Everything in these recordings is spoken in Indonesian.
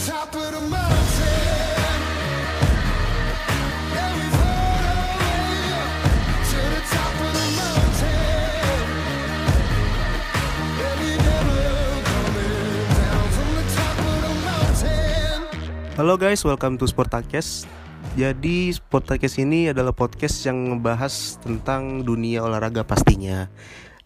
Halo guys, welcome to Sportakes. Jadi Sportakes ini adalah podcast yang membahas tentang dunia olahraga pastinya.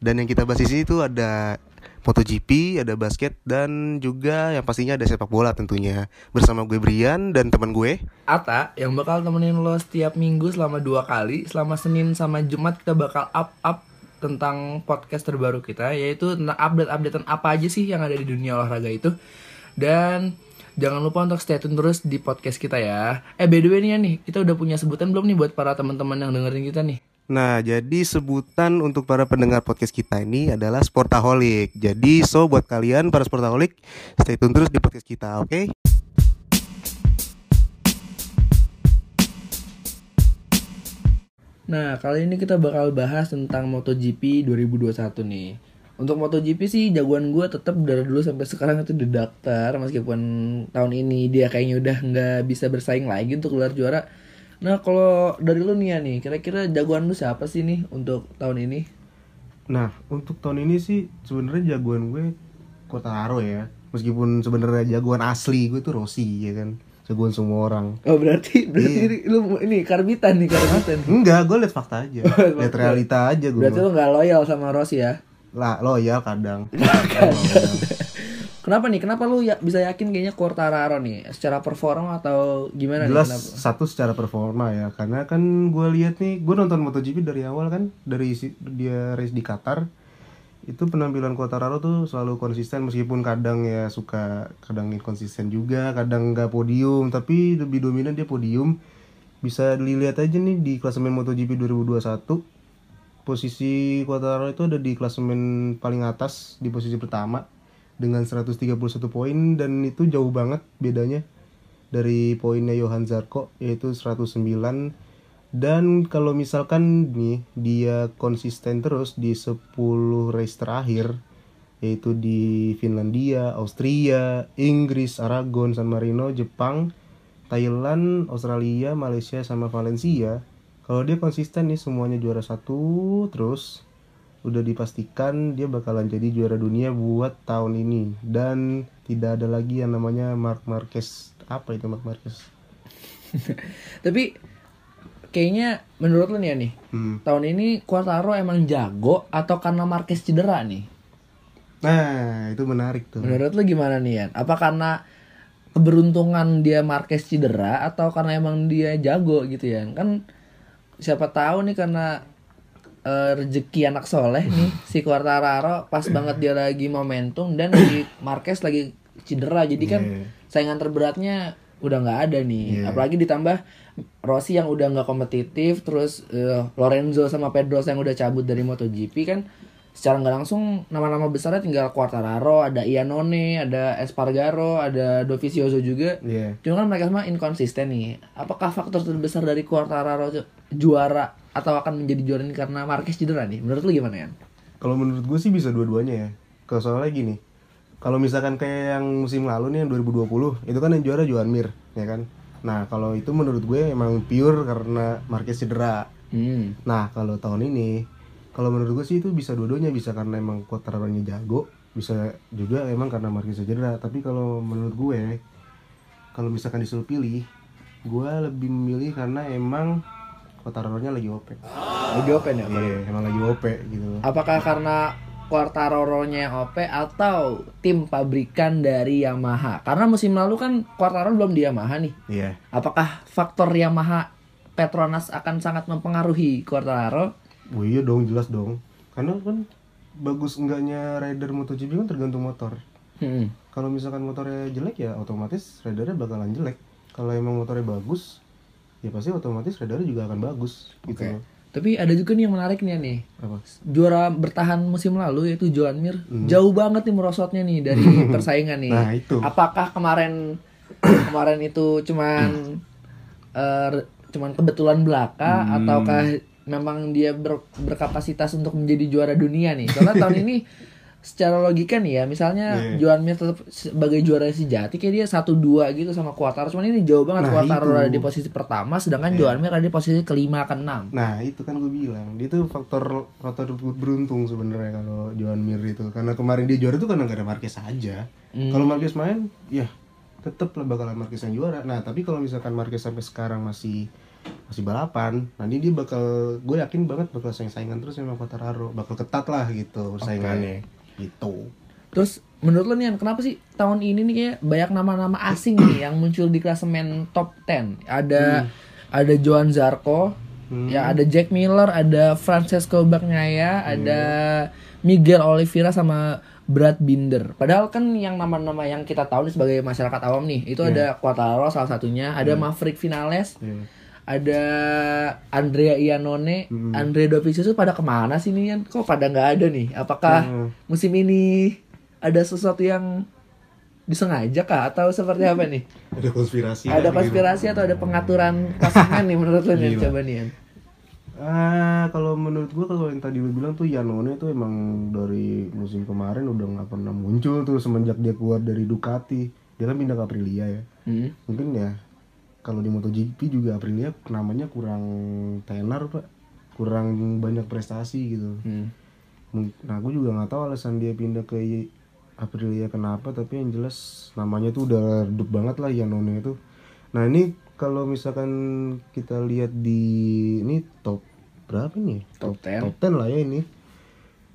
Dan yang kita bahas di sini tuh ada MotoGP, ada basket dan juga yang pastinya ada sepak bola tentunya. Bersama gue Brian dan teman gue. Ata yang bakal temenin lo setiap minggu selama dua kali selama Senin sama Jumat kita bakal up up tentang podcast terbaru kita yaitu tentang update-updatean apa aja sih yang ada di dunia olahraga itu dan jangan lupa untuk stay tune terus di podcast kita ya eh by the way nih nih kita udah punya sebutan belum nih buat para teman-teman yang dengerin kita nih Nah, jadi sebutan untuk para pendengar podcast kita ini adalah Sportaholic. Jadi, so buat kalian para Sportaholic, stay tune terus di podcast kita, oke? Nah, kali ini kita bakal bahas tentang MotoGP 2021 nih. Untuk MotoGP sih jagoan gue tetap dari dulu sampai sekarang itu di daftar meskipun tahun ini dia kayaknya udah nggak bisa bersaing lagi untuk gelar juara. Nah, kalau dari lu nih ya nih, kira-kira jagoan lu siapa sih nih untuk tahun ini? Nah, untuk tahun ini sih sebenarnya jagoan gue Kotaro ya. Meskipun sebenarnya jagoan asli gue tuh Rossi ya kan. Jagoan semua orang. Oh, berarti berarti Iya. ini, lu ini karbitan nih, karbitan. Enggak, gue liat fakta aja. liat realita aja gue. Berarti lu nggak loyal sama Rossi ya? Lah, loyal kadang. Kenapa nih? Kenapa lu ya, bisa yakin kayaknya Quartararo nih secara performa atau gimana Jelas nih? Kenapa? satu secara performa ya. Karena kan gue lihat nih, gue nonton MotoGP dari awal kan, dari si- dia race di Qatar. Itu penampilan Quartararo tuh selalu konsisten meskipun kadang ya suka kadang inkonsisten juga, kadang nggak podium, tapi lebih dominan dia podium. Bisa dilihat aja nih di klasemen MotoGP 2021. Posisi Quartararo itu ada di klasemen paling atas di posisi pertama dengan 131 poin dan itu jauh banget bedanya dari poinnya Johan Zarco yaitu 109 dan kalau misalkan nih dia konsisten terus di 10 race terakhir yaitu di Finlandia, Austria, Inggris, Aragon, San Marino, Jepang, Thailand, Australia, Malaysia sama Valencia. Kalau dia konsisten nih semuanya juara satu terus udah dipastikan dia bakalan jadi juara dunia buat tahun ini dan tidak ada lagi yang namanya Mark Marquez apa itu Mark Marquez Tapi kayaknya menurut lu nih ya nih, Hmm. tahun ini Quartaro emang jago atau karena Marquez cedera nih? Nah, itu menarik tuh. Menurut lu gimana nih Yan? Apa karena keberuntungan dia Marquez cedera atau karena emang dia jago gitu ya? Kan siapa tahu nih karena eh, rezeki anak soleh nih si Quartararo pas banget dia lagi momentum dan si Marquez lagi cedera jadi kan Iya. saingan terberatnya udah nggak ada nih Iya. apalagi ditambah Rossi yang udah nggak kompetitif terus eh, Lorenzo sama Pedro yang udah cabut dari MotoGP kan secara nggak langsung nama-nama besarnya tinggal Quartararo ada Iannone ada Espargaro ada Dovizioso juga Iya. Cuma kan mereka semua inkonsisten nih. Apakah faktor terbesar dari Quartararo ju- juara atau akan menjadi juara ini karena Marquez cedera nih? Menurut lu gimana ya? Kalau menurut gue sih bisa dua-duanya ya. Kalau soalnya gini, kalau misalkan kayak yang musim lalu nih yang 2020, itu kan yang juara Joan Mir, ya kan? Nah, kalau itu menurut gue emang pure karena Marquez cedera. Hmm. Nah, kalau tahun ini, kalau menurut gue sih itu bisa dua-duanya bisa karena emang Quartararo-nya jago, bisa juga emang karena Marquez cedera. Tapi kalau menurut gue, kalau misalkan disuruh pilih, gue lebih memilih karena emang Quartararo-nya lagi OP. Lagi open ya? Iya, emang lagi OP gitu. Apakah karena Quartararo-nya OP atau tim pabrikan dari Yamaha? Karena musim lalu kan Quartararo belum di Yamaha nih. Iya. Apakah faktor Yamaha Petronas akan sangat mempengaruhi Quartararo? Oh iya dong, jelas dong. Karena kan bagus enggaknya rider MotoGP kan tergantung motor. Hmm. Kalau misalkan motornya jelek ya otomatis ridernya bakalan jelek. Kalau emang motornya bagus, ya pasti otomatis ridernya juga akan bagus gitu loh. Tapi ada juga nih yang menarik nih nih. Apa? juara bertahan musim lalu yaitu Joan Mir jauh banget nih merosotnya nih dari persaingan nih. Nah, itu. Apakah kemarin kemarin itu cuman re- cuman kebetulan belaka ataukah memang dia ber- berkapasitas untuk menjadi juara dunia nih? Karena tahun ini secara logika nih ya, misalnya Iya. Joan Mir tetap sebagai juara sejati kayak dia satu dua gitu sama Quartaro. Cuman ini jauh banget Nah, Quartaro itu. Ada di posisi pertama, sedangkan Joan Mir ada di posisi kelima ke enam. Nah itu kan gue bilang dia tuh faktor faktor beruntung sebenarnya kalau Joan Mir itu karena kemarin dia juara tuh karena gak ada Marquez aja. Hmm. Kalau Marquez main, ya tetep lah bakalan Marquez yang juara. Nah tapi kalau misalkan Marquez sampai sekarang masih masih balapan, nanti dia bakal gue yakin banget bakal saing-saingan terus sama Quartararo, bakal ketat lah gitu saingannya. Gitu. Terus menurut lo nih kenapa sih tahun ini nih kayak banyak nama-nama asing nih yang muncul di klasemen top 10? Ada ada Joan Zarco, Hmm. ya ada Jack Miller, ada Francesco Bagnaia, ada Miguel Oliveira sama Brad Binder. Padahal kan yang nama-nama yang kita tahu nih sebagai masyarakat awam nih, itu ada Quartararo salah satunya, ada Maverick Vinales, Iya. Ada Andrea Iannone, Andre Dovizioso pada ke mana sih nih Yan? Kok pada nggak ada nih? Apakah Hmm. musim ini ada sesuatu yang disengaja kah atau seperti apa nih? Ada konspirasi. ada konspirasi atau ada pengaturan klasemen nih menurut lo nih coba nih Yan? Ah, kalau menurut gua kalau yang tadi lu bilang tuh Yanone tuh emang dari musim kemarin udah nggak pernah muncul tuh semenjak dia keluar dari Ducati. Dia kan pindah ke Aprilia ya. Hmm. Mungkin ya kalau di MotoGP juga Aprilia namanya kurang tenar pak, kurang banyak prestasi gitu. Hmm. Nah, gue juga nggak tahu alasan dia pindah ke Aprilia kenapa, tapi yang jelas namanya tuh udah redup banget lah Yanone itu. Nah ini kalau misalkan kita lihat di ini top berapa nih? Top 10. Top 10 lah ya ini.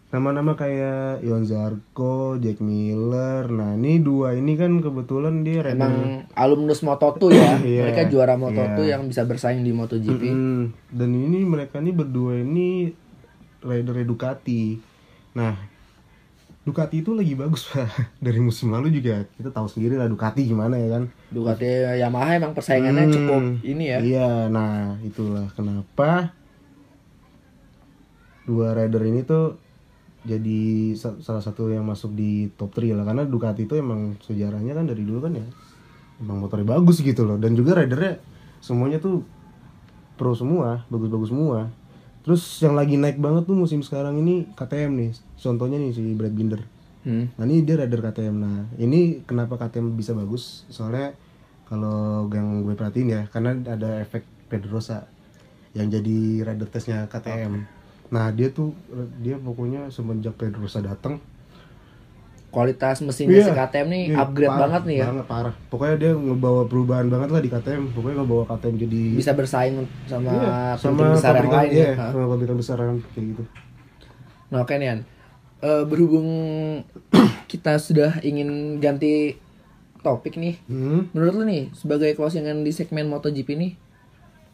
Nama-nama kayak Ion Zarco, Jack Miller. Nah ini dua ini kan kebetulan dia Emang alumnus Moto2 ya, Iya. mereka juara Moto2 Iya. yang bisa bersaing di MotoGP. Mm-mm. Dan ini mereka ini berdua ini rider Ducati. Nah, Ducati itu lagi bagus pak. Dari musim lalu juga kita tahu sendiri lah Ducati gimana ya kan. Ducati Yamaha emang persaingannya Hmm, cukup ini ya. Iya, nah itulah kenapa dua rider ini tuh jadi sa- salah satu yang masuk di top 3 lah karena Ducati itu emang sejarahnya kan dari dulu kan ya emang motornya bagus gitu loh dan juga ridernya semuanya tuh pro semua bagus-bagus semua terus yang lagi naik banget tuh musim sekarang ini KTM nih contohnya nih si Brad Binder Hmm. Nah ini dia rider KTM. Nah ini kenapa KTM bisa bagus? Soalnya kalau yang gue perhatiin ya, karena ada efek Pedrosa yang jadi rider tesnya KTM. Nah dia tuh dia pokoknya semenjak Pedrosa datang, Kualitas mesinnya Iya. si KTM nih iya, upgrade parah, banget nih ya. Banget parah. Pokoknya dia ngebawa perubahan banget lah di KTM. Pokoknya ngebawa KTM jadi Bisa bersaing sama Iya, tim-tim besar yang lain iya, ya. Sama pabrikan besar yang kayak gitu. Nah oke Nian, Eh, berhubung kita sudah ingin ganti topik nih, Hmm. menurut lu nih sebagai closingan di segmen MotoGP nih,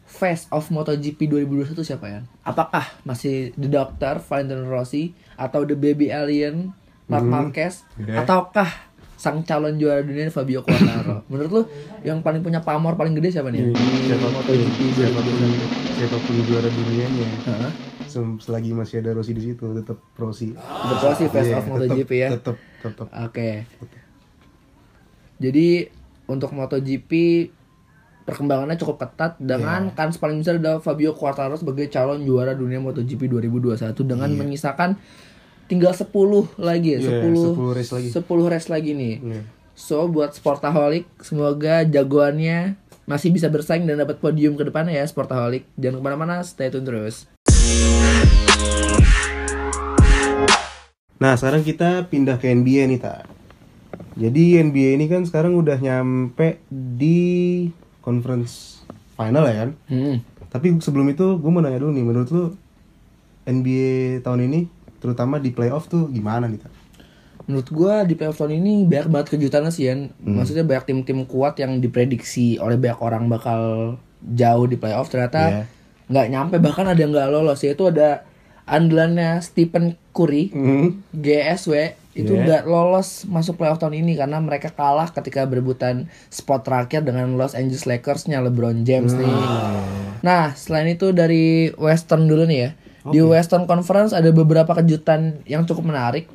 face of MotoGP 2021 siapa ya? Apakah masih The Doctor, Valentino Rossi, atau The Baby Alien, Marc Marquez, Iya. ataukah sang calon juara dunia Fabio Quartararo? menurut lu yang paling punya pamor paling gede siapa nih? Siapa MotoGP siapa pun, siapa pun juara dunianya. Hah? Sem- selagi masih ada Rossi di situ tetap Rossi. The Rossi face Iya, of MotoGP ya. Tetap tetap. Oke. Jadi untuk MotoGP perkembangannya cukup ketat dengan Iya. kans paling besar adalah Fabio Quartararo sebagai calon juara dunia MotoGP 2021 dengan menyisakan tinggal 10 lagi ya, Iya, 10 10 race lagi. 10 race lagi nih. Iya. So buat Sportaholic semoga jagoannya masih bisa bersaing dan dapat podium ke depannya ya Sportaholic. Jangan ke mana-mana, stay tune terus. Nah, sekarang kita pindah ke NBA nih, Tak. Jadi NBA ini kan sekarang udah nyampe di conference final ya kan? Hmm. Tapi sebelum itu gue mau nanya dulu nih, menurut lu NBA tahun ini terutama di playoff tuh gimana nih? Menurut gua di playoff tahun ini banyak banget kejutannya sih Yan. Hmm. Maksudnya banyak tim-tim kuat yang diprediksi oleh banyak orang bakal jauh di playoff ternyata Iya. nggak nyampe bahkan ada yang nggak lolos yaitu ada andalannya Stephen Curry Hmm. GSW itu nggak lolos masuk playoff tahun ini karena mereka kalah ketika berebutan spot terakhir dengan Los Angeles Lakersnya LeBron James nih. Hmm. Nah, selain itu dari Western dulu nih ya. Di Western Conference ada beberapa kejutan yang cukup menarik.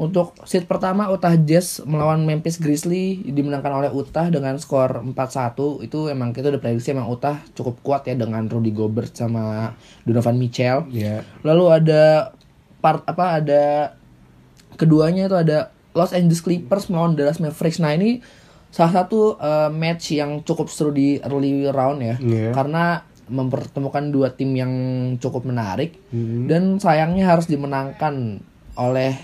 Untuk seat pertama Utah Jazz melawan Memphis Grizzly dimenangkan oleh Utah dengan skor 4-1. Itu emang kita udah prediksi emang Utah cukup kuat ya dengan Rudy Gobert sama Donovan Mitchell. Iya. Lalu ada part apa ada keduanya itu ada Los Angeles Clippers melawan Dallas Mavericks. Nah ini salah satu eh, match yang cukup seru di early round ya, Iya. karena mempertemukan dua tim yang cukup menarik Hmm. dan sayangnya harus dimenangkan oleh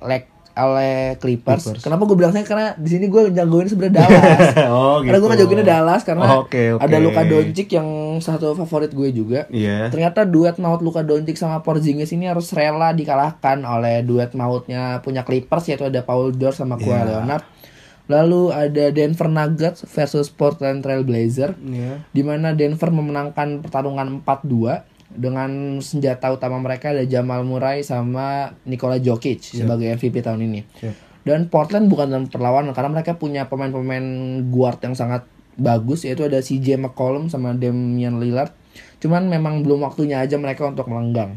leg oleh Clippers. Clippers. Kenapa gue bilang saya karena di sini gue jagoin sebenarnya Dallas. oh Karena gue ngejagoinnya Dallas karena Oke, oke. ada Luka Doncic yang satu favorit gue juga. Iya. Ternyata duet maut Luka Doncic sama Porzingis ini harus rela dikalahkan oleh duet mautnya punya Clippers yaitu ada Paul George sama Kawhi Iya. Leonard. Lalu ada Denver Nuggets versus Portland Trail Blazer Iya. di mana Denver memenangkan pertarungan 4-2 dengan senjata utama mereka ada Jamal Murray sama Nikola Jokic sebagai MVP tahun ini. Siap. Dan Portland bukan dalam perlawanan karena mereka punya pemain-pemain guard yang sangat bagus yaitu ada CJ McCollum sama Damian Lillard. Cuman memang belum waktunya aja mereka untuk melenggang.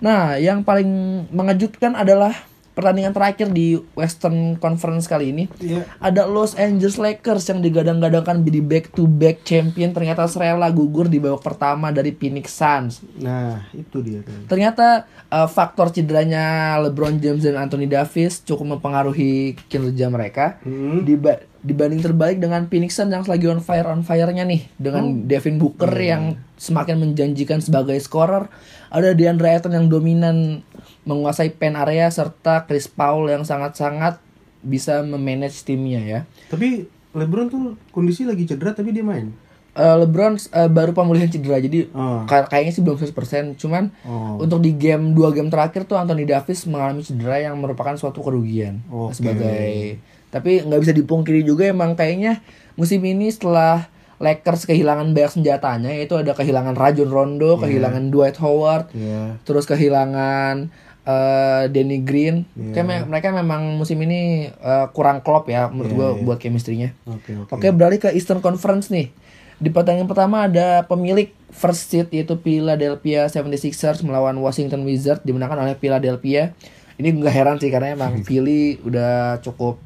Nah, yang paling mengejutkan adalah pertandingan terakhir di Western Conference kali ini Iya. ada Los Angeles Lakers yang digadang-gadangkan jadi back to back champion ternyata serela gugur di babak pertama dari Phoenix Suns. Nah, itu dia tuh. Ternyata uh, faktor cederanya LeBron James dan Anthony Davis cukup mempengaruhi kinerja mereka. Hmm. Diba- dibanding terbalik dengan Phoenix Suns yang lagi on fire on fire-nya nih dengan Devin Booker yang semakin menjanjikan sebagai scorer, ada DeAndre Ayton yang dominan menguasai pen area serta Chris Paul yang sangat-sangat bisa memanage timnya ya. Tapi LeBron tuh kondisi lagi cedera tapi dia main. Eh, LeBron eh, baru pemulihan cedera jadi kay- kayaknya sih belum 100% cuman Oh. untuk di game dua game terakhir tuh Anthony Davis mengalami cedera yang merupakan suatu kerugian Oke. sebagai tapi nggak bisa dipungkiri juga emang kayaknya musim ini setelah Lakers kehilangan banyak senjatanya yaitu ada kehilangan Rajon Rondo, kehilangan Dwight Howard, Iya. terus kehilangan eh Danny Green. Iya. Kayak me- mereka memang musim ini eh, kurang klop ya menurut Iya, gua iya. buat chemistry-nya. Oke, oke. Oke, beralih ke Eastern Conference nih. Di pertandingan pertama ada pemilik first seed yaitu Philadelphia 76ers melawan Washington Wizards dimenangkan oleh Philadelphia. Ini nggak heran sih karena emang Philly udah cukup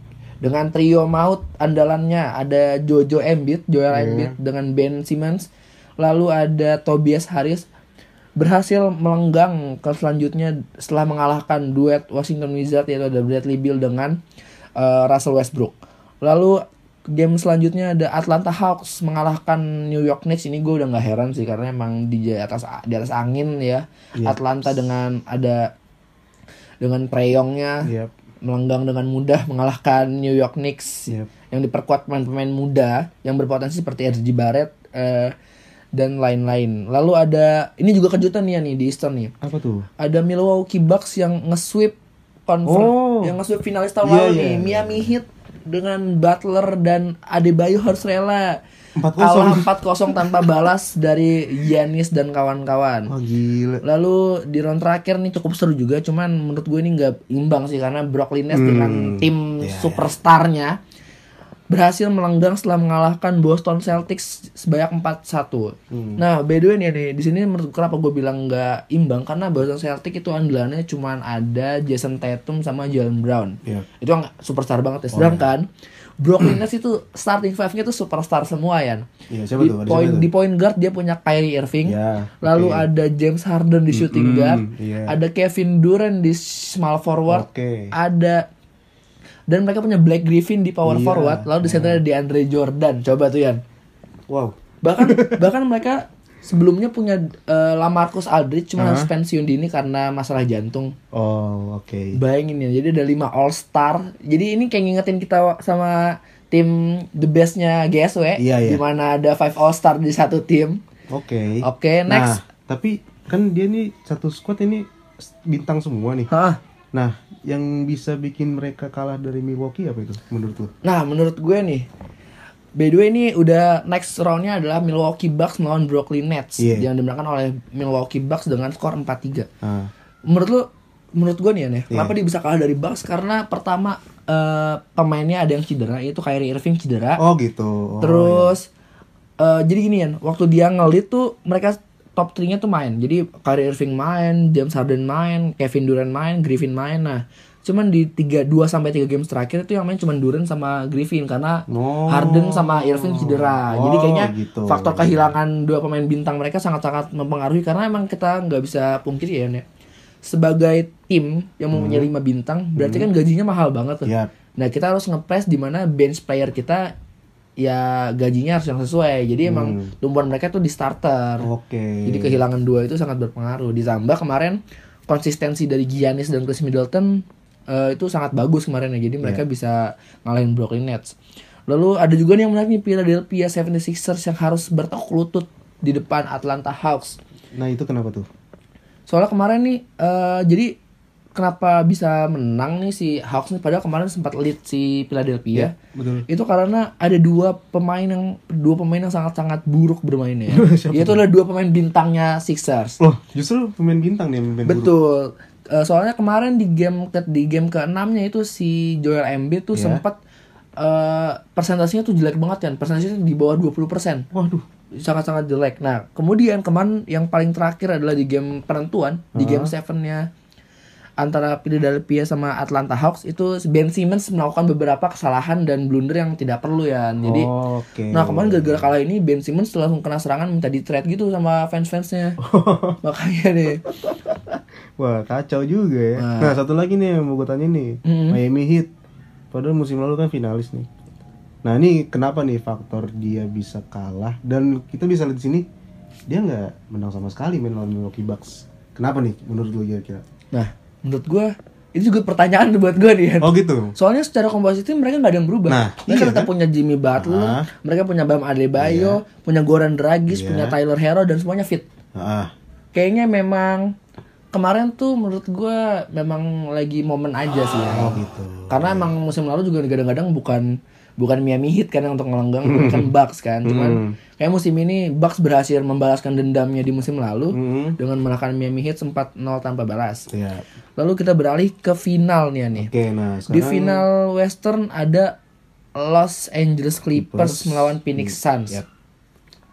dengan trio maut andalannya. Ada Jojo Embiid, Joel Embiid dengan Ben Simmons, lalu ada Tobias Harris. Berhasil melenggang ke selanjutnya setelah mengalahkan duet Washington Wizards yaitu ada Bradley Beal dengan eh, Russell Westbrook. Lalu game selanjutnya ada Atlanta Hawks mengalahkan New York Knicks. Ini gue udah nggak heran sih karena emang di atas di atas angin ya. Iya. Atlanta dengan ada dengan preyongnya Yep. Melenggang dengan mudah mengalahkan New York Knicks Yep. yang diperkuat pemain-pemain muda yang berpotensi seperti RJ Barrett eh, dan lain-lain. Lalu ada ini juga kejutan nih ya nih di Eastern nih. Apa tuh? Ada Milwaukee Bucks yang nge-sweep confer Oh. yang nge-sweep finalis tahun Iya, lalu iya. nih Miami Heat dengan Butler dan Adebayo harus rela 4-0. kalah 4-0 tanpa balas dari Giannis dan kawan-kawan. Oh gila. Lalu di round terakhir nih cukup seru juga, cuman menurut gue ini nggak imbang sih karena Brooklyn Nets Hmm, dengan tim iya, superstarnya berhasil melenggang setelah mengalahkan Boston Celtics sebanyak 4-1. Hmm. Nah, by the way nih, nih di sini menurut kenapa gue bilang nggak imbang karena Boston Celtics itu andalannya cuman ada Jason Tatum sama Jalen Brown. Iya. Itu yang superstar banget ya. Sedangkan Brooklyn Nets itu starting five-nya tuh superstar semua ya. Siapa Di tuh? Ada point siapa di point guard dia punya Kyrie Irving. Ya, Lalu oke. ada James Harden di shooting Mm-mm, guard, iya. ada Kevin Durant di small forward, Oke. ada dan mereka punya Black Griffin di power Iya, forward, lalu di center ada DeAndre Jordan. Coba tuh Yan. Wow. Bahkan bahkan mereka sebelumnya punya eh, Lamarcus Aldridge cuma harus pensiun dini karena masalah jantung. Oh, oke. Bayangin ya, jadi ada 5 All Star. Jadi ini kayak ngingetin kita sama tim the bestnya GSW, Iya, iya. di mana ada 5 All Star di satu tim. Oke. Oke, next. Nah, tapi kan dia nih satu squad ini bintang semua nih. Hah? Nah, yang bisa bikin mereka kalah dari Milwaukee apa itu menurut lu? Nah, menurut gue nih, by the way ini udah next roundnya adalah Milwaukee Bucks melawan Brooklyn Nets Iya. yang dimenangkan oleh Milwaukee Bucks dengan skor 4-3. Ah, Menurut lu, menurut gue nih ya, Iya. kenapa dia bisa kalah dari Bucks? Karena pertama eh, pemainnya ada yang cedera, yaitu Kyrie Irving cedera. Oh gitu. Oh, Terus eh, jadi gini ya, waktu dia ngelit tuh mereka top 3-nya tuh main. Jadi Kyrie Irving main, James Harden main, Kevin Durant main, Griffin main. Nah, cuman di 3 2 sampai 3 games terakhir itu yang main cuman Durant sama Griffin karena Oh. Harden sama Irving cedera. Jadi Oh, kayaknya gitu. faktor kehilangan dua pemain bintang mereka sangat-sangat mempengaruhi karena emang kita nggak bisa pungkiri ya, Nek. sebagai tim yang mempunyai lima bintang berarti kan gajinya mahal banget tuh. Yap. Nah kita harus ngepres di mana bench player kita ya gajinya harus yang sesuai. Jadi emang tumpuan mereka tuh di starter. Oke. Jadi kehilangan dua itu sangat berpengaruh. Ditambah kemarin konsistensi dari Giannis dan Chris Middleton eh, itu sangat bagus kemarin ya. Jadi mereka bisa ngalahin Brooklyn Nets. Lalu ada juga nih yang menarik nih Philadelphia 76ers yang harus bertekuk lutut di depan Atlanta Hawks. Nah, itu kenapa tuh? Soalnya kemarin nih eh, jadi kenapa bisa menang nih si Hawks nih padahal kemarin sempat lead si Philadelphia. Betul. Itu karena ada dua pemain yang dua pemain yang sangat-sangat buruk bermainnya. Yaitu adalah dua pemain bintangnya Sixers. Loh, justru pemain bintang nih yang pemain buruk. Eh, soalnya kemarin di game ke di game ke-6-nya itu si Joel Embiid tuh Ya. sempat eh persentasenya tuh jelek banget kan. Persentasenya di bawah 20%. Waduh. Sangat-sangat jelek. Nah, kemudian kemarin yang paling terakhir adalah di game penentuan, di game 7-nya antara Philadelphia sama Atlanta Hawks itu Ben Simmons melakukan beberapa kesalahan dan blunder yang tidak perlu ya. Jadi Oke. Nah kemarin gara-gara kalah ini Ben Simmons langsung kena serangan minta di trade gitu sama fans-fansnya Makanya deh Wah, kacau juga ya. Nah. Nah, satu lagi nih yang mau gue tanya nih. Mm-mm. Miami Heat. Padahal musim lalu kan finalis nih. Nah, ini kenapa nih faktor dia bisa kalah dan kita bisa lihat di sini dia nggak menang sama sekali main lawan Milwaukee Bucks. Kenapa nih menurut lu kira-kira? Nah menurut gue itu juga pertanyaan buat gue nih Oh gitu. Soalnya secara komposisi mereka nggak ada yang berubah Nah, Mereka iya tetap kan? punya Jimmy Butler Ah. Mereka punya Bam Adebayo Punya Goran Dragic Iya. Punya Tyler Hero Dan semuanya fit Ah, Kayaknya memang Kemarin tuh menurut gue Memang lagi momen aja sih ya oh gitu. Karena emang musim lalu juga kadang-kadang bukan bukan Miami Heat kan yang untuk ngelenggang kan Bucks kan. Cuman kayak musim ini Bucks berhasil membalaskan dendamnya di musim lalu Hmm. dengan mengalahkan Miami Heat 4-0 tanpa balas. Ya. Lalu kita beralih ke final nih ya. Oke, nah Di final Western ada Los Angeles Clippers, Clippers. melawan Phoenix Suns. Yap.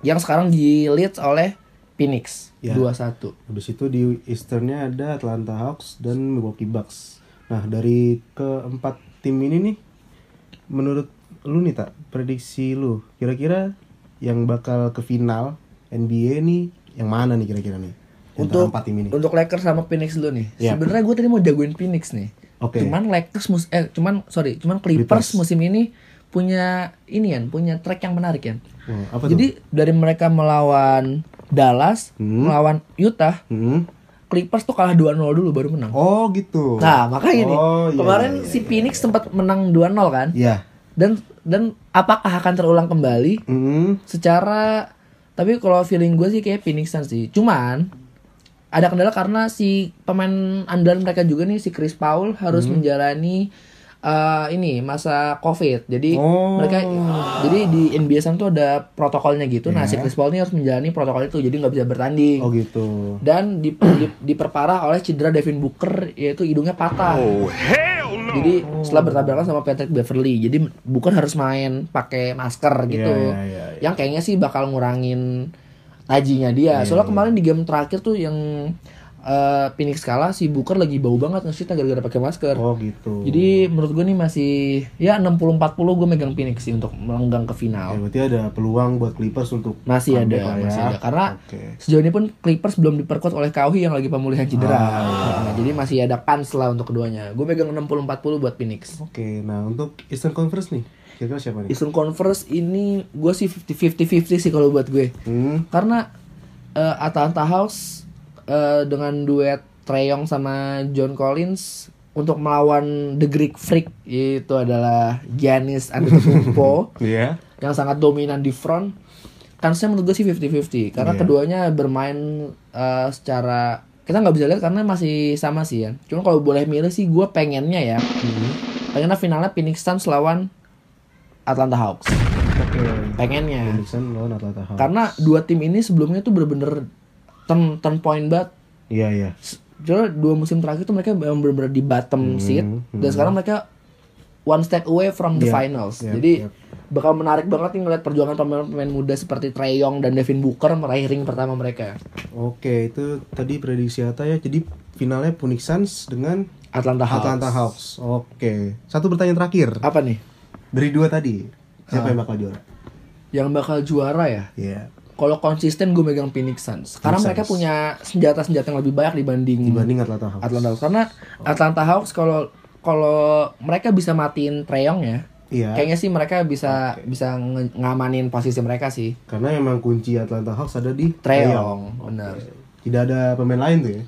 Yang sekarang di lead oleh Phoenix Ya. 2-1. Habis itu di Easternnya ada Atlanta Hawks dan Milwaukee Bucks. Nah dari keempat tim ini nih, menurut lu nih tak prediksi lu kira-kira yang bakal ke final NBA nih yang mana nih kira-kira nih? Untuk empat tim ini. untuk Lakers sama Phoenix dulu nih. Ya. Sebenarnya gue tadi mau jagoin Phoenix nih. Oke. Cuman Lakers mus eh cuman sorry, cuman Clippers, Clippers. musim ini punya ini kan, punya track yang menarik kan. Oh, apa Jadi dari mereka melawan Dallas, Hmm. melawan Utah, tuh? Hmm. Clippers tuh kalah 2-0 dulu baru menang. Oh gitu. Nah, makanya nih. Oh, iya, kemarin iya, si Phoenix sempat menang 2-0 kan? Ya. Dan dan apakah akan terulang kembali Hmm. secara tapi kalau feeling gue sih kayak Phoenix Suns sih. Cuman ada kendala karena si pemain andalan mereka juga nih si Chris Paul harus Hmm. menjalani eh, ini masa COVID. Jadi Oh. mereka jadi di NBA Suns tuh ada protokolnya gitu. Nah, si Ya. Chris Paul ini harus menjalani protokol itu jadi nggak bisa bertanding. Oh gitu. Dan di, di- diperparah oleh cedera Devin Booker yaitu hidungnya patah. Jadi setelah bertabrakan sama Patrick Beverly, jadi bukan harus main pakai masker gitu. Iya, iya, iya, iya. Yang kayaknya sih bakal ngurangin tajinya dia. Soalnya kemarin di game terakhir tuh yang eh, Phoenix kalah si Booker lagi bau banget nge-shootnya gara-gara pakai masker. Oh gitu. Jadi menurut gue nih masih ya 60-40 gue megang Phoenix sih untuk melenggang ke Ya, final. berarti ada peluang buat Clippers untuk Masih ada, ya. masih ada. Karena Oke. sejauh ini pun Clippers belum diperkuat oleh Kawhi yang lagi pemulihan cedera. Ah, iya. Nah, jadi masih ada kans lah untuk keduanya. Gue megang 60-40 buat Phoenix. Oke, nah untuk Eastern Conference nih, kira-kira siapa nih? Eastern Conference ini gue sih 50-50 sih kalau buat gue. Hmm, Karena eh, Atlanta House eh, dengan duet Trae Young sama John Collins untuk melawan The Greek Freak yaitu adalah Giannis Antetokounmpo Iya. yang sangat dominan di front. Kansnya menurut gue sih 50-50 karena Iya. keduanya bermain eh, secara kita nggak bisa lihat karena masih sama sih ya. Cuma kalau boleh milih sih gue pengennya ya, Hmm. pengennya finalnya Phoenix Suns lawan Atlanta Hawks. Oke. Pengennya. Phoenix Suns lawan Atlanta Hawks. Karena dua tim ini sebelumnya tuh bener-bener turn, turn point banget. Iya iya. Cuma dua musim terakhir tuh mereka memang bener-bener di bottom seat dan sekarang mereka one step away from the Iya, finals. iya, Jadi iya. bakal menarik banget nih ngeliat perjuangan pemain-pemain muda seperti Trae Young dan Devin Booker meraih ring pertama mereka. Oke, itu tadi prediksi Ata ya. Jadi finalnya Phoenix Suns dengan Atlanta Hawks. Atlanta Hawks. Oke. Satu pertanyaan terakhir. Apa nih? Dari dua tadi, siapa Ah. yang bakal juara? Yang bakal juara ya? Iya. Kalau konsisten gue megang Phoenix Suns. Karena Phoenix mereka Suns. punya senjata-senjata yang lebih banyak dibanding dibanding Atlanta Hawks. Atlanta Hawks. Karena Atlanta Hawks kalau kalau mereka bisa matiin Treyong ya, Iya. kayaknya sih mereka bisa bisa nge- ngamanin posisi mereka sih. Karena emang kunci Atlanta Hawks ada di Treyong, benar. Tidak ada pemain lain tuh ya.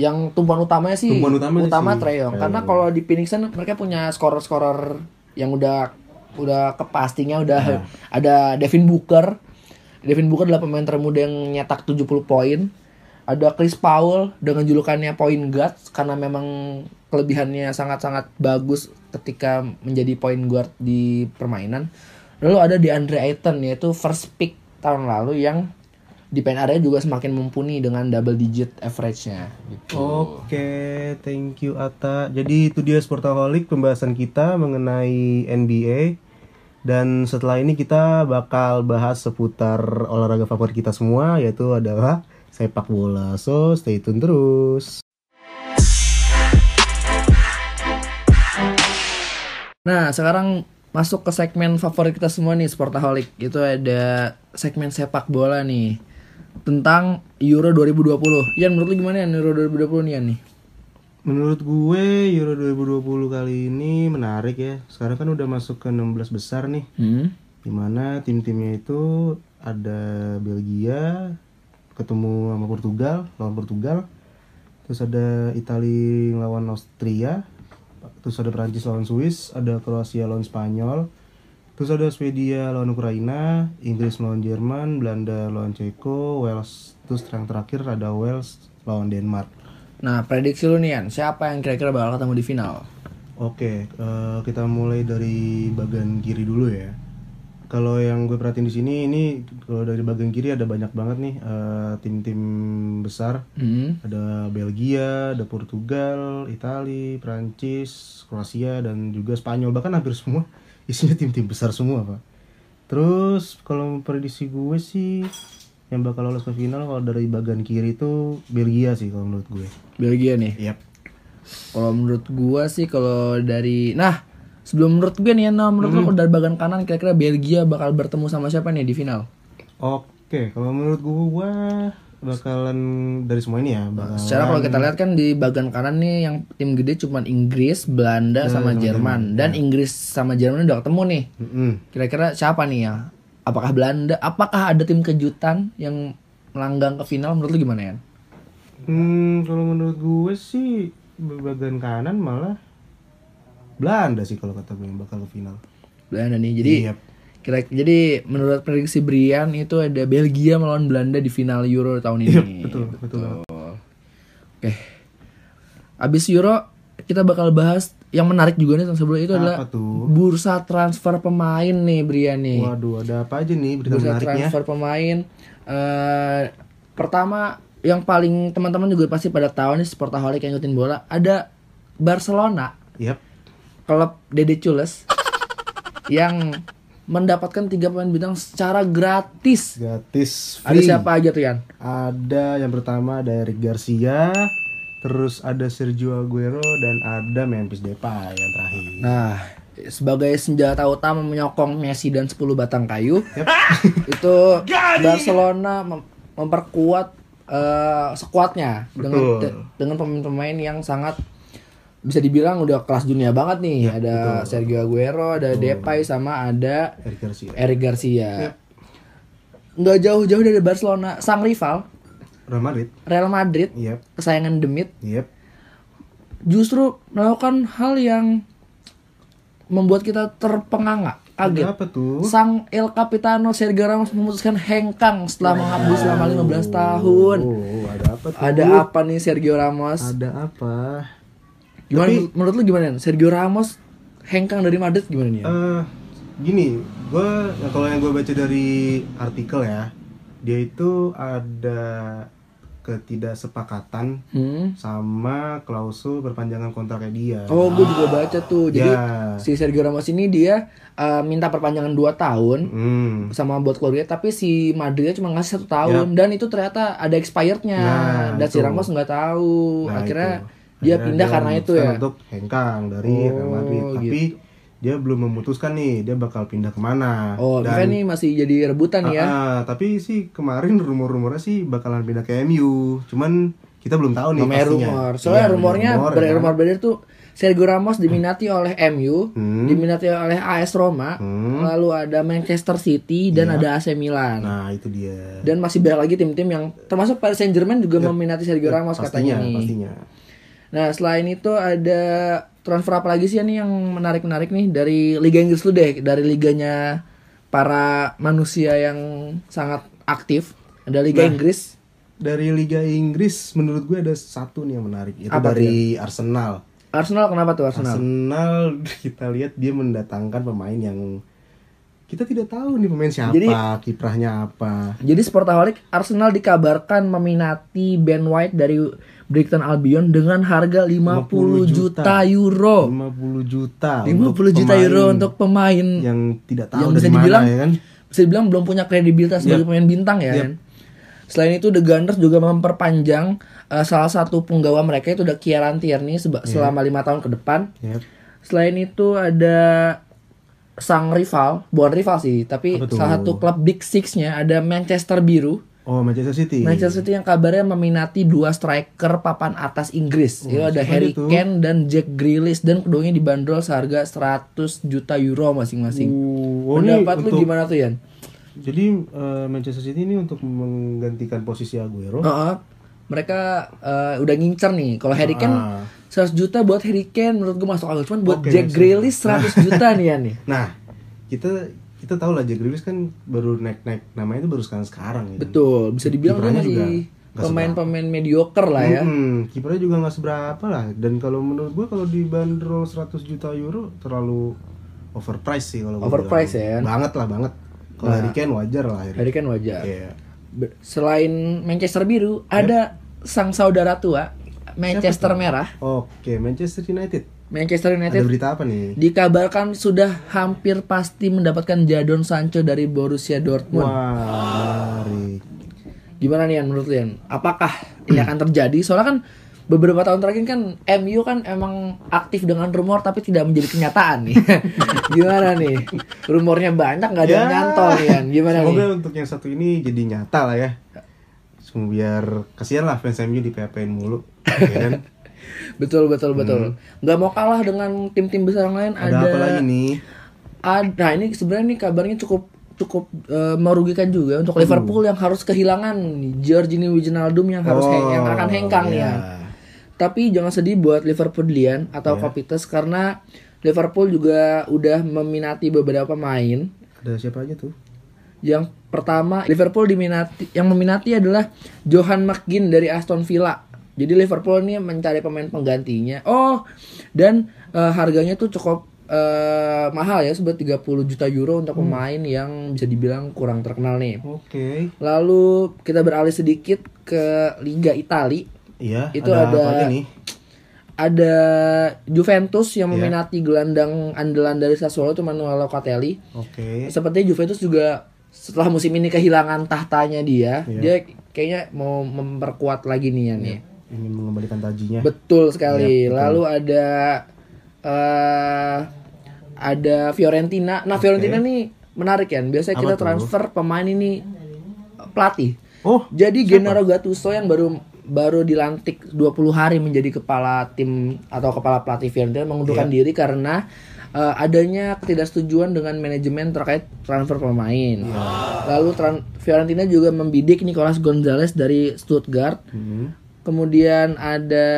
Yang tumpuan utamanya sih Tumpuan utamanya utama sih Treyong. Karena kalau di Phoenix Suns mereka punya scorer-scorer yang udah udah kepastinya udah Iya. ada Devin Booker. Devin Booker adalah pemain termuda yang nyetak 70 poin. Ada Chris Paul dengan julukannya point guard karena memang kelebihannya sangat-sangat bagus ketika menjadi point guard di permainan. Lalu ada di Andre Ayton yaitu first pick tahun lalu yang di pen area juga semakin mumpuni dengan double digit average-nya gitu. Oke, thank you Ata. Jadi itu dia Sportaholic pembahasan kita mengenai NBA. Dan setelah ini kita bakal bahas seputar olahraga favorit kita semua yaitu adalah sepak bola. So, stay tune terus. Nah, sekarang masuk ke segmen favorit kita semua nih, Sportaholic. Itu ada segmen sepak bola nih. Tentang Euro 2020. Yan, menurut lu gimana ya Euro 2020 nih Yan nih? Menurut gue Euro 2020 kali ini menarik ya. Sekarang kan udah masuk ke 16 besar nih. Hmm? Di mana tim-timnya itu ada Belgia ketemu sama Portugal, lawan Portugal. Terus ada Italia lawan Austria. Terus ada Prancis lawan Swiss, ada Kroasia lawan Spanyol. Terus ada Swedia lawan Ukraina, Inggris lawan Jerman, Belanda lawan Ceko, Wales. Terus yang terakhir ada Wales lawan Denmark. Nah, prediksi lu nih Yan, siapa yang kira-kira bakal ketemu di final? Oke, eh, kita mulai dari bagian kiri dulu ya. Kalau yang gue perhatiin di sini, ini kalau dari bagian kiri ada banyak banget nih eh, tim-tim besar. Hmm? Ada Belgia, ada Portugal, Italia, Prancis, Kroasia, dan juga Spanyol. Bahkan hampir semua isinya tim-tim besar semua, Pak. Terus kalau prediksi gue sih yang bakal lolos ke final kalau dari bagian kiri itu Belgia sih kalau menurut gue. Belgia nih. Yap. Kalau menurut gua sih kalau dari nah, sebelum menurut gue nih Yan, nah, menurut lu dari bagian kanan kira-kira Belgia bakal bertemu sama siapa nih di final? Oke, kalau menurut gua bakalan dari semua ini ya, bakalan Secara kalau kita lihat kan di bagian kanan nih yang tim gede cuman Inggris, Belanda sama Jerman dan Inggris sama Jerman udah ketemu nih. Kira-kira siapa nih ya? Apakah Belanda? Apakah ada tim kejutan yang melanggang ke final? Menurut lu gimana ya? Hmm, kalau menurut gue sih bagian kanan malah Belanda sih kalau kata gue yang bakal ke final. Belanda nih. Jadi Yap. kira jadi menurut prediksi Brian itu ada Belgia melawan Belanda di final Euro tahun ini. Yap, betul, betul. banget. Oke. Abis Euro kita bakal bahas yang menarik juga nih sebelum itu adalah tuh? bursa transfer pemain nih Brian nih. Waduh, ada apa aja nih berita bursa menariknya? transfer pemain eh pertama yang paling teman-teman juga pasti pada tahu nih sportaholic yang ngikutin bola ada Barcelona Yap. klub Dede Cules yang mendapatkan tiga pemain bintang secara gratis. Gratis Ada free. siapa aja tuh Yan? Ada yang pertama ada Eric Garcia, terus ada Sergio Aguero dan ada Memphis Depay yang terakhir. Nah, sebagai senjata utama menyokong Messi dan 10 batang kayu, Yap. itu Barcelona mem- memperkuat eh, skuadnya dengan Betul. de- dengan pemain-pemain yang sangat bisa dibilang udah kelas dunia banget nih. Ya, ada Sergio Aguero, ada Depay sama ada Eric Garcia. Eric Garcia. Nggak jauh-jauh dari Barcelona, sang rival Real Madrid. Real Madrid, Yap. kesayangan Demit, Yap. justru melakukan hal yang membuat kita terpenganga, kaget. Apa tuh? Sang El Capitano Sergio Ramos memutuskan hengkang setelah mengabdi selama 15 tahun. Oh, ada apa tuh? Ada apa nih Sergio Ramos? Ada apa? Gimana Tapi- menurut lu gimana? Sergio Ramos hengkang dari Madrid gimana nih? Eh, gini, gue kalau yang gue baca dari artikel ya, dia itu ada ketidaksepakatan Hmm? sama klausul perpanjangan kontraknya dia. Oh, gue juga baca tuh. Jadi Ya. si Sergio Ramos ini dia eh, minta perpanjangan 2 tahun Hmm. sama buat keluarga tapi si Madrid cuma ngasih satu tahun dan itu ternyata ada expirednya Nah, dan si itu. Ramos nggak tahu Nah, akhirnya itu. dia Akhirnya pindah karena itu ya Untuk hengkang dari Oh, Real Madrid. Tapi dia belum memutuskan nih dia bakal pindah ke mana. Oh, kan ini masih jadi rebutan nih ya. Ah, tapi sih kemarin rumor-rumornya sih bakalan pindah ke MU. Cuman kita belum tahu nih Namanya pastinya. rumor. Soalnya Iya, rumornya rumor, ber- kan? rumor beredar tuh Sergio Ramos diminati oleh MU, Hmm. diminati oleh AS Roma, Hmm. lalu ada Manchester City dan Iya. ada AC Milan. Nah, itu dia. Dan masih banyak lagi tim-tim yang termasuk Paris Saint Germain juga meminati Sergio Ramos Iya. pastinya, katanya nih. pastinya. Nah selain itu ada transfer apa lagi sih ya nih yang menarik-menarik nih dari Liga Inggris dulu deh, dari liganya para manusia yang sangat aktif. Ada Liga Nah. Inggris. Dari Liga Inggris menurut gue ada satu nih yang menarik itu Apa dari Arsenal. Arsenal kenapa tuh Arsenal? Arsenal kita lihat dia mendatangkan pemain yang kita tidak tahu nih pemain siapa, Jadi- kiprahnya apa. Jadi Sportaholic Arsenal dikabarkan meminati Ben White dari Brighton Albion dengan harga 50, 50 juta. juta. euro. 50 juta. 50 untuk juta euro untuk pemain yang tidak tahu yang dari bisa mana dibilang ya kan. bisa dibilang belum punya kredibilitas sebagai pemain bintang ya Yep. kan. Selain itu The Gunners juga memperpanjang uh, salah satu penggawa mereka itu udah Kieran Tierney seba- selama lima tahun ke depan. Yep. Selain itu ada sang rival, bukan rival sih, tapi salah satu klub Big Six-nya ada Manchester Biru. Oh, Manchester City. Manchester City yang kabarnya meminati dua striker papan atas Inggris. Oh, Itu ada Harry dia tuh? Kane dan Jack Grealish dan keduanya dibanderol seharga 100 juta euro masing-masing. Oh, Pendapat lu untuk- gimana tuh Yan? Jadi eh, Manchester City ini untuk menggantikan posisi Aguero. Heeh. mereka eh, udah ngincer nih. Kalau Harry Kane Ah. 100 juta buat Harry Kane menurut gue masuk akal. Cuman buat Oke, Jack. Grealish 100 juta nih ya nih. Nah, kita kita tahu lah Jack Grealish kan baru naik-naik namanya itu baru sekarang-sekarang ya. Betul, bisa dibilang dia juga masih pemain-pemain mediocre lah ya. Hmm, kipernya juga nggak seberapa lah. Dan kalau menurut gua kalau dibanderol 100 juta euro terlalu overpriced sih kalau Overpriced ya. Banget lah banget. Kalau Nah. Harry Kane wajar lah Harry. Harry Kane wajar. Iya. Be- Selain Manchester biru, ada sang saudara tua Manchester merah, Oke, Manchester United. Manchester Ada United berita apa nih? dikabarkan sudah hampir pasti mendapatkan Jadon Sancho dari Borussia Dortmund. Wah, menarik. Gimana nih Yan menurut lu Yan? Apakah ini akan terjadi? Soalnya kan beberapa tahun terakhir kan MU kan emang aktif dengan rumor tapi tidak menjadi kenyataan nih. Gimana nih? Rumornya banyak nggak ada yang Ya. nyantol nih Yan. Gimana Semoga nih? untuk yang satu ini jadi nyata lah ya. Semua biar kasihan lah fans MU di PHP-in mulu. ya kan? Betul betul betul. Nggak mau kalah dengan tim-tim besar yang lain. Hmm. Ada, apa lagi nih? Ada nah ini sebenarnya nih kabarnya cukup cukup eh, merugikan juga untuk Liverpool yang harus kehilangan Jorginho Wijnaldum yang harus heng- yang akan hengkang iya. ya. Tapi jangan sedih buat Liverpoolian atau Iya. Kopites karena Liverpool juga udah meminati beberapa pemain. Ada siapa aja tuh? Yang pertama Liverpool diminati yang meminati adalah Johan McGinn dari Aston Villa. Jadi Liverpool ini mencari pemain penggantinya. Oh, dan eh, harganya tuh cukup eh, mahal ya, sebut 30 juta euro untuk pemain yang bisa dibilang kurang terkenal nih. Oke. Lalu kita beralih sedikit ke Liga Italia. Iya, Itu ada, ada-? Ada Juventus yang Iya. meminati gelandang andalan dari Sassuolo itu Manuel Locatelli. Oke. Sepertinya Juventus juga setelah musim ini kehilangan tahtanya dia, Iya. dia kayaknya mau memperkuat lagi nih ya nih. Ingin mengembalikan tajinya. Betul sekali. Iya, betul. Lalu ada eh ada Fiorentina. Nah, Oke. Fiorentina nih menarik ya. Biasanya Apa kita tuh? transfer pemain ini pelatih. Oh, Jadi siapa? Gennaro Gattuso yang baru baru dilantik 20 hari menjadi kepala tim atau kepala pelatih Fiorentina mengundurkan Iya. diri karena eh, adanya ketidaksetujuan dengan manajemen terkait transfer pemain. Iya. Lalu Fiorentina juga membidik Nicolas Gonzalez dari Stuttgart. Hmm. Kemudian ada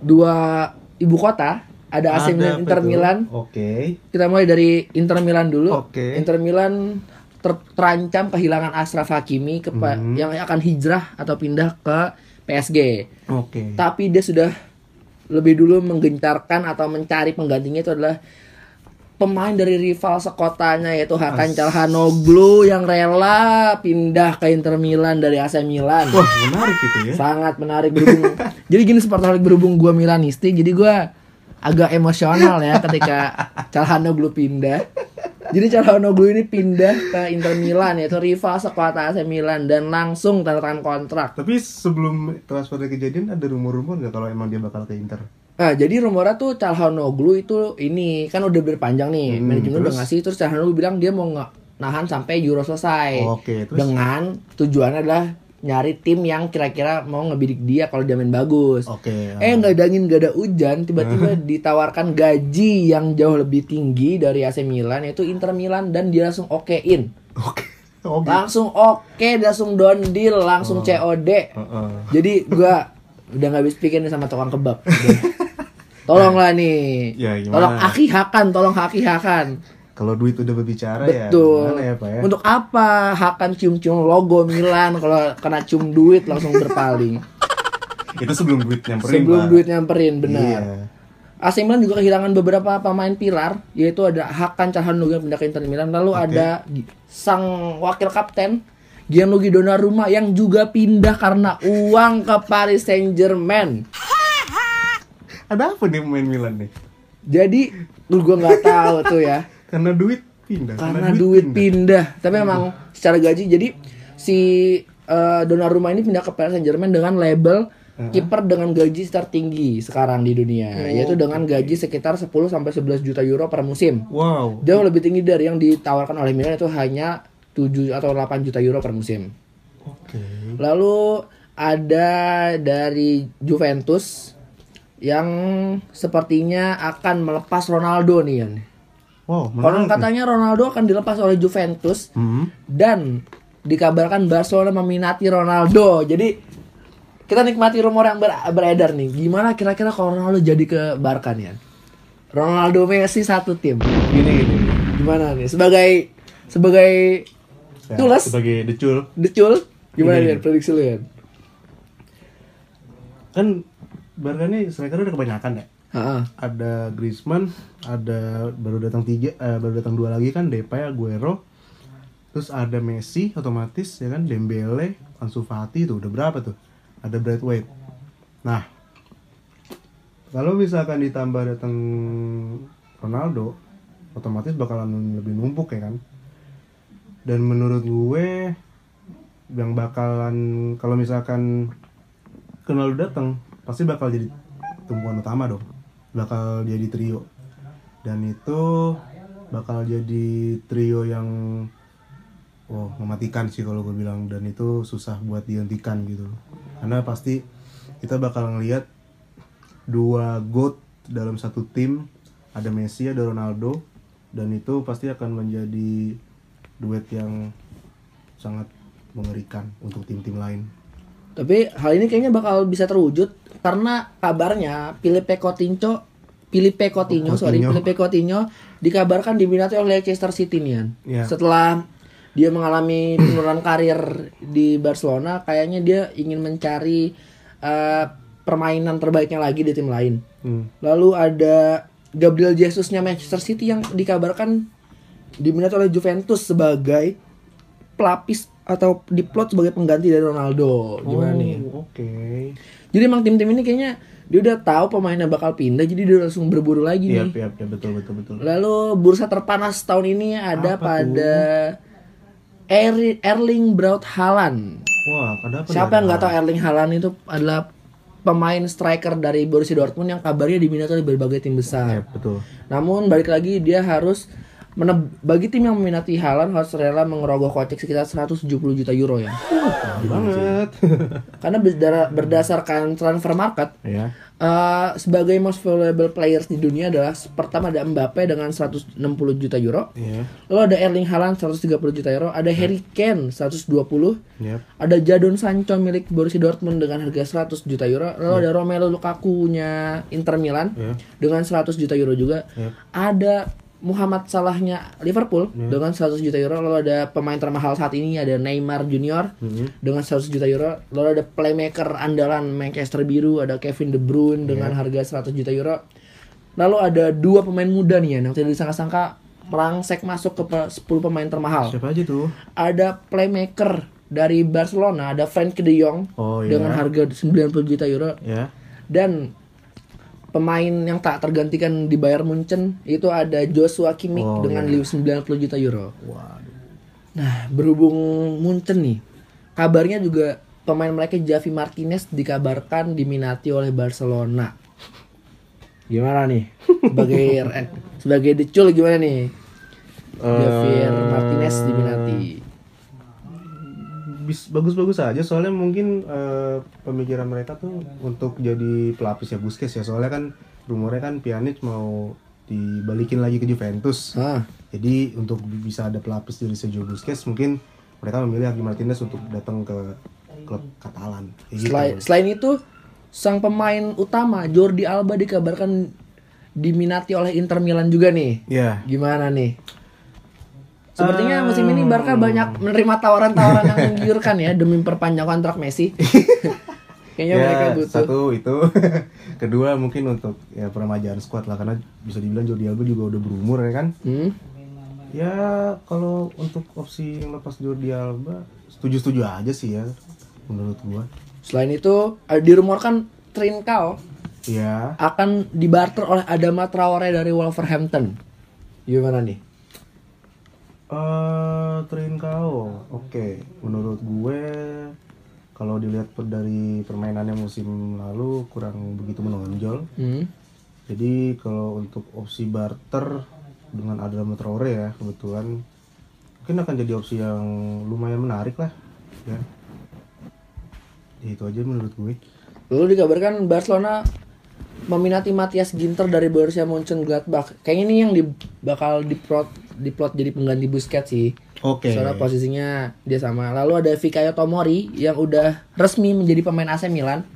dua ibu kota, ada AC Milan, Inter itu? Milan. Oke. Kita mulai dari Inter Milan dulu. Oke. Inter Milan ter- terancam kehilangan Ashraf Hakimi kepa- Mhm. yang akan hijrah atau pindah ke PSG. Oke. Tapi dia sudah lebih dulu menggencarkan atau mencari penggantinya itu adalah pemain dari rival sekotanya yaitu Hakan Calhanoglu yang rela pindah ke Inter Milan dari AC Milan. Wah, menarik itu ya. Sangat menarik berhubung. jadi gini seperti berhubung gua Milanisti, jadi gua agak emosional ya ketika Calhanoglu pindah. Jadi Calhanoglu ini pindah ke Inter Milan yaitu rival sekuat AC Milan dan langsung tanda tangan kontrak. Tapi sebelum transfer kejadian ada rumor-rumor nggak kalau emang dia bakal ke Inter? Ah, jadi rumornya tuh Calhanoglu itu ini kan udah berpanjang nih. Hmm, Manajemen udah ngasih terus Calhanoglu bilang dia mau nahan sampai Euro selesai. Oke, terus? Dengan tujuannya adalah nyari tim yang kira-kira mau ngebidik dia kalau dia main bagus. Oke. Eh nggak ada angin nggak ada hujan tiba-tiba ditawarkan gaji yang jauh lebih tinggi dari AC Milan yaitu Inter Milan dan dia langsung okein Oke. Oh, gitu. langsung oke dia langsung down deal langsung COD Heeh. jadi gua udah nggak habis pikir nih sama tukang kebab. tolonglah nih Ya, gimana? tolong akihakan tolong akihakan Kalau duit udah berbicara ya betul gimana ya Pak ya? untuk apa hakan cium-cium logo Milan kalau kena cium duit langsung berpaling Itu sebelum duit nyamperin sebelum Pak. duit nyamperin benar Iya. AC Milan juga kehilangan beberapa pemain pilar yaitu ada Hakan Calhanoglu yang pindah ke Inter Milan lalu ada sang wakil kapten Gianluigi Donnarumma yang juga pindah karena uang ke Paris Saint-Germain. Ada apa nih pemain Milan nih? Jadi lu gua nggak tahu tuh ya Karena duit pindah. karena duit pindah. Tapi memang secara gaji jadi si eh, Donnarumma ini pindah ke Paris Saint-Germain dengan label kiper dengan gaji tertinggi sekarang di dunia yaitu dengan gaji sekitar 10 sampai 11 juta euro per musim. Wow. Jauh lebih tinggi dari yang ditawarkan oleh Milan itu hanya 7 atau 8 juta euro per musim. Oke. Lalu ada dari Juventus yang sepertinya akan melepas Ronaldo nih Yan. Wow, Konon menarik. katanya Ronaldo akan dilepas oleh Juventus Hmm. dan dikabarkan Barcelona meminati Ronaldo. Jadi kita nikmati rumor yang ber- beredar nih. Gimana kira-kira kalau Ronaldo jadi ke Barca nih? Yan? Ronaldo Messi satu tim. Gini gini. Gimana nih? Sebagai sebagai Ya, Tulas. sebagai decul Decul, gimana nih prediksi lu ya? kan Barca ini striker udah kebanyakan ya. Heeh. Ada Griezmann, ada baru datang tiga, eh, baru datang dua lagi kan Depay, Aguero. Terus ada Messi otomatis ya kan Dembele, Ansu Fati tuh udah berapa tuh? Ada Braithwaite. Nah, kalau misalkan ditambah datang Ronaldo, otomatis bakalan lebih numpuk ya kan. Dan menurut gue yang bakalan kalau misalkan Ronaldo datang pasti bakal jadi tumpuan utama dong. Bakal jadi trio. Dan itu bakal jadi trio yang oh mematikan sih kalau gue bilang. Dan itu susah buat dihentikan gitu. Karena pasti kita bakal ngelihat dua goat dalam satu tim. Ada Messi ada Ronaldo. Dan itu pasti akan menjadi duet yang sangat mengerikan untuk tim-tim lain. Tapi hal ini kayaknya bakal bisa terwujud karena kabarnya Filipe Coutinho Filipe Coutinho, Oh, sorry, Coutinho. Filipe Coutinho dikabarkan diminati oleh Leicester City nih. Iya. Setelah dia mengalami penurunan karir di Barcelona, kayaknya dia ingin mencari eh, permainan terbaiknya lagi di tim lain. Hmm. Lalu ada Gabriel Jesusnya Manchester City yang dikabarkan diminati oleh Juventus sebagai pelapis atau diplot sebagai pengganti dari Ronaldo. Gimana nih? Oh, Oke. Jadi emang tim-tim ini kayaknya dia udah tahu pemainnya bakal pindah jadi dia langsung berburu lagi Iya, nih. iya, iya, betul betul betul. Lalu bursa terpanas tahun ini ada Apa pada Eri- Erling Braut Haaland. Wah, ada apa? Siapa nih? yang nggak tahu Erling Haaland itu adalah pemain striker dari Borussia Dortmund yang kabarnya diminati oleh berbagai tim Iya, besar. betul. Namun balik lagi dia harus meneb- bagi tim yang meminati Haaland harus rela mengerogoh kocek sekitar 170 juta euro ya. banget. Karena berdasarkan transfer market ya. eh, sebagai most valuable players di dunia adalah pertama ada Mbappe dengan 160 juta euro. Iya. Lalu ada Erling Haaland 130 juta euro, ada Harry Kane 120, Yap. ada Jadon Sancho milik Borussia Dortmund dengan harga 100 juta euro, lalu ada Romelu Lukaku-nya Inter Milan Iya. dengan 100 juta euro juga. Yap. Ada Muhammad Salahnya Liverpool dengan 100 juta euro, lalu ada pemain termahal saat ini ada Neymar Junior Mhm. dengan 100 juta euro, lalu ada playmaker andalan Manchester Biru ada Kevin De Bruyne dengan harga 100 juta euro. Lalu ada dua pemain muda nih ya, yang tidak disangka-sangka merangsek masuk ke pe- 10 pemain termahal Siapa aja tuh? ada playmaker dari Barcelona ada Frenkie De Jong Oh, iya. dengan harga 90 juta euro Ya. dan pemain yang tak tergantikan di Bayern Munchen itu ada Joshua Kimmich Oh, dengan iya. 90 juta euro. Waduh. Nah, berhubung Munchen nih, kabarnya juga pemain mereka Javi Martinez dikabarkan diminati oleh Barcelona. Gimana nih? Sebagai sebagai decul gimana nih? Javier Eh, Martinez diminati. Bagus-bagus aja soalnya mungkin eh, pemikiran mereka tuh untuk jadi pelapis ya Busquets ya soalnya kan rumornya kan Pjanic mau dibalikin lagi ke Juventus Ah, jadi untuk bisa ada pelapis dari Sergio Busquets mungkin mereka memilih Javi Martinez untuk datang ke klub Katalan gitu. selain, selain itu sang pemain utama Jordi Alba dikabarkan diminati oleh Inter Milan juga nih. ya Gimana nih? Sepertinya musim ini Barca banyak menerima tawaran-tawaran yang menggiurkan ya demi perpanjang kontrak Messi. Kayaknya mereka ya butuh. satu itu kedua mungkin untuk ya peremajaan squad lah karena bisa dibilang Jordi Alba juga udah berumur ya kan Hmm? ya kalau untuk opsi yang lepas Jordi Alba setuju-setuju aja sih ya menurut gua Selain itu, eh, dirumorkan Trincao ya akan dibarter oleh Adama Traore dari Wolverhampton. Gimana nih? Eh Trincao. Oke menurut gue kalau dilihat dari permainannya musim lalu kurang begitu menonjol. Hmm? jadi kalau untuk opsi barter dengan Adama Traore ya kebetulan mungkin akan jadi opsi yang lumayan menarik lah ya Ya, itu aja menurut gue. Lalu dikabarkan Barcelona meminati Matias Ginter dari Borussia Mönchengladbach. Kayaknya ini yang di, bakal diplot diplot jadi pengganti Busquets sih. oke Soalnya posisinya dia sama. Lalu ada Fikayo Tomori yang udah resmi menjadi pemain AC Milan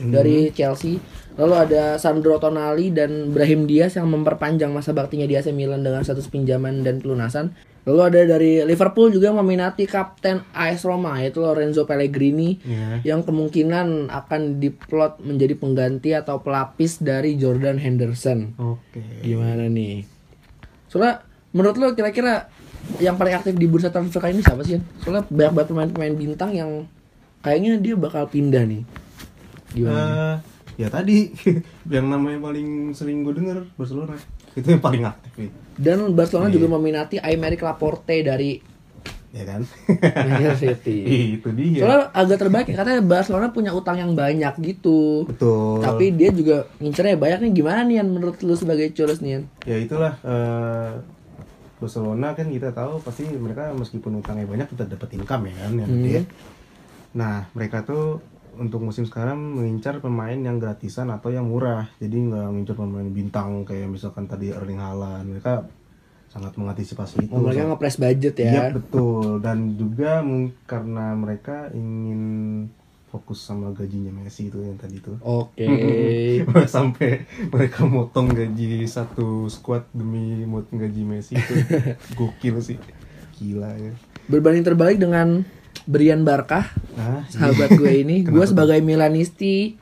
dari Chelsea. Lalu ada Sandro Tonali dan Brahim Diaz yang memperpanjang masa baktinya di AC Milan dengan status pinjaman dan pelunasan. Lalu ada dari Liverpool juga meminati kapten AS Roma yaitu Lorenzo Pellegrini ya yang kemungkinan akan diplot menjadi pengganti atau pelapis dari Jordan Henderson. oke Gimana nih? Soalnya menurut lo kira-kira yang paling aktif di bursa transfer kali ini siapa sih? Soalnya banyak banget pemain-pemain bintang yang kayaknya dia bakal pindah nih. Gimana? Eh, ya tadi yang namanya paling sering gue denger Barcelona itu yang paling aktif nih Dan Barcelona juga meminati Aymeric Laporte dari ya kan Manchester City. itu dia Soalnya agak terbalik katanya Barcelona punya utang yang banyak gitu. betul Tapi dia juga ngincernya banyak nih gimana nih menurut lu sebagai Churros nih ya itulah eh, Barcelona kan kita tahu pasti mereka meskipun utangnya banyak tetap dapat income ya kan yang Hmm. gede. Nah mereka tuh untuk musim sekarang mengincar pemain yang gratisan atau yang murah. Jadi nggak mengincar pemain bintang kayak misalkan tadi Erling Haaland. Mereka sangat mengantisipasi itu. Oh, mereka nge-press budget ya. Iya betul dan juga karena mereka ingin fokus sama gajinya Messi itu yang tadi tuh. Oke. sampai mereka motong gaji satu squad demi motong gaji Messi itu gokil sih gila ya Berbanding terbalik dengan Brian Barkah, nah sahabat gue ini, gue sebagai Milanisti.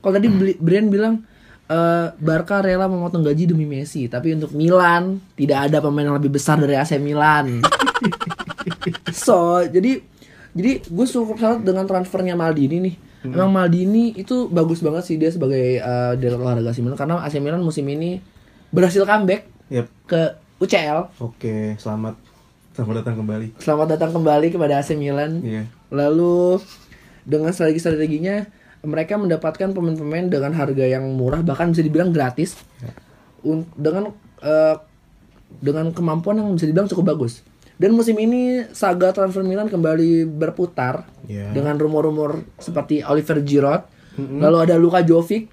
Kalau tadi Bli- Brian bilang eh, Barca rela memotong gaji demi Messi, tapi untuk Milan tidak ada pemain yang lebih besar dari AC Milan. so, jadi jadi gue cukup salut dengan transfernya Maldini nih. Emang Maldini itu bagus banget sih dia sebagai eh, direktur olahraga AC Milan karena AC Milan musim ini berhasil comeback Yap, ke UCL. oke selamat selamat datang kembali Selamat datang kembali kepada AC Milan. iya Lalu dengan strategi-strateginya mereka mendapatkan pemain-pemain dengan harga yang murah bahkan bisa dibilang gratis. Un- dengan eh, dengan kemampuan yang bisa dibilang cukup bagus. Dan musim ini saga transfer Milan kembali berputar Iya. dengan rumor-rumor seperti Oliver Giroud. Lalu ada Luka Jovic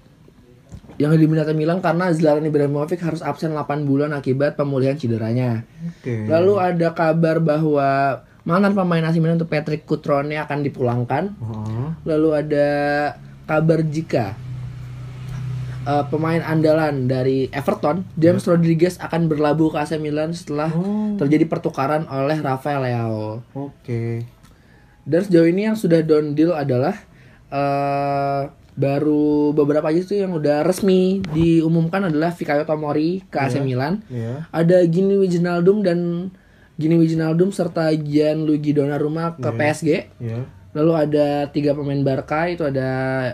yang diminati Milan karena Zlatan Ibrahimovic harus absen 8 bulan akibat pemulihan cederanya. oke Lalu ada kabar bahwa mantan pemain AC Milan untuk Patrick Cutrone akan dipulangkan. Oh, Lalu ada kabar jika eh, pemain andalan dari Everton, James Rodriguez akan berlabuh ke AC Milan setelah Oh. terjadi pertukaran oleh Rafael Leao. oke Dan sejauh ini yang sudah down deal adalah eh, baru beberapa aja tuh yang udah resmi diumumkan adalah Fikayo Tomori ke AC Milan. ya Ada Gini Wijnaldum dan Gini Wijnaldum serta Gianluigi Donnarumma ke PSG. ya Lalu ada tiga pemain Barca itu ada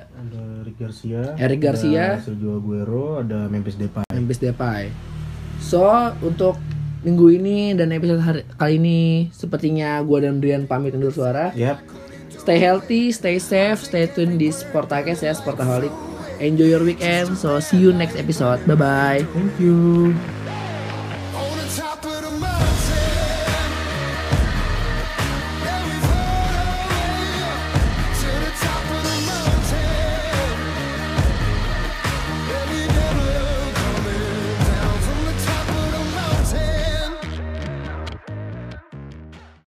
ada Eric Garcia Eric Garcia. ada Sergio Aguero ada Memphis Depay Memphis Depay. So untuk minggu ini dan episode hari, kali ini sepertinya gua dan Brian pamit undur suara. yap Stay healthy, stay safe, stay tune di Sportakes ya Sportaholic. enjoy your weekend. So see you next episode. Bye bye thank you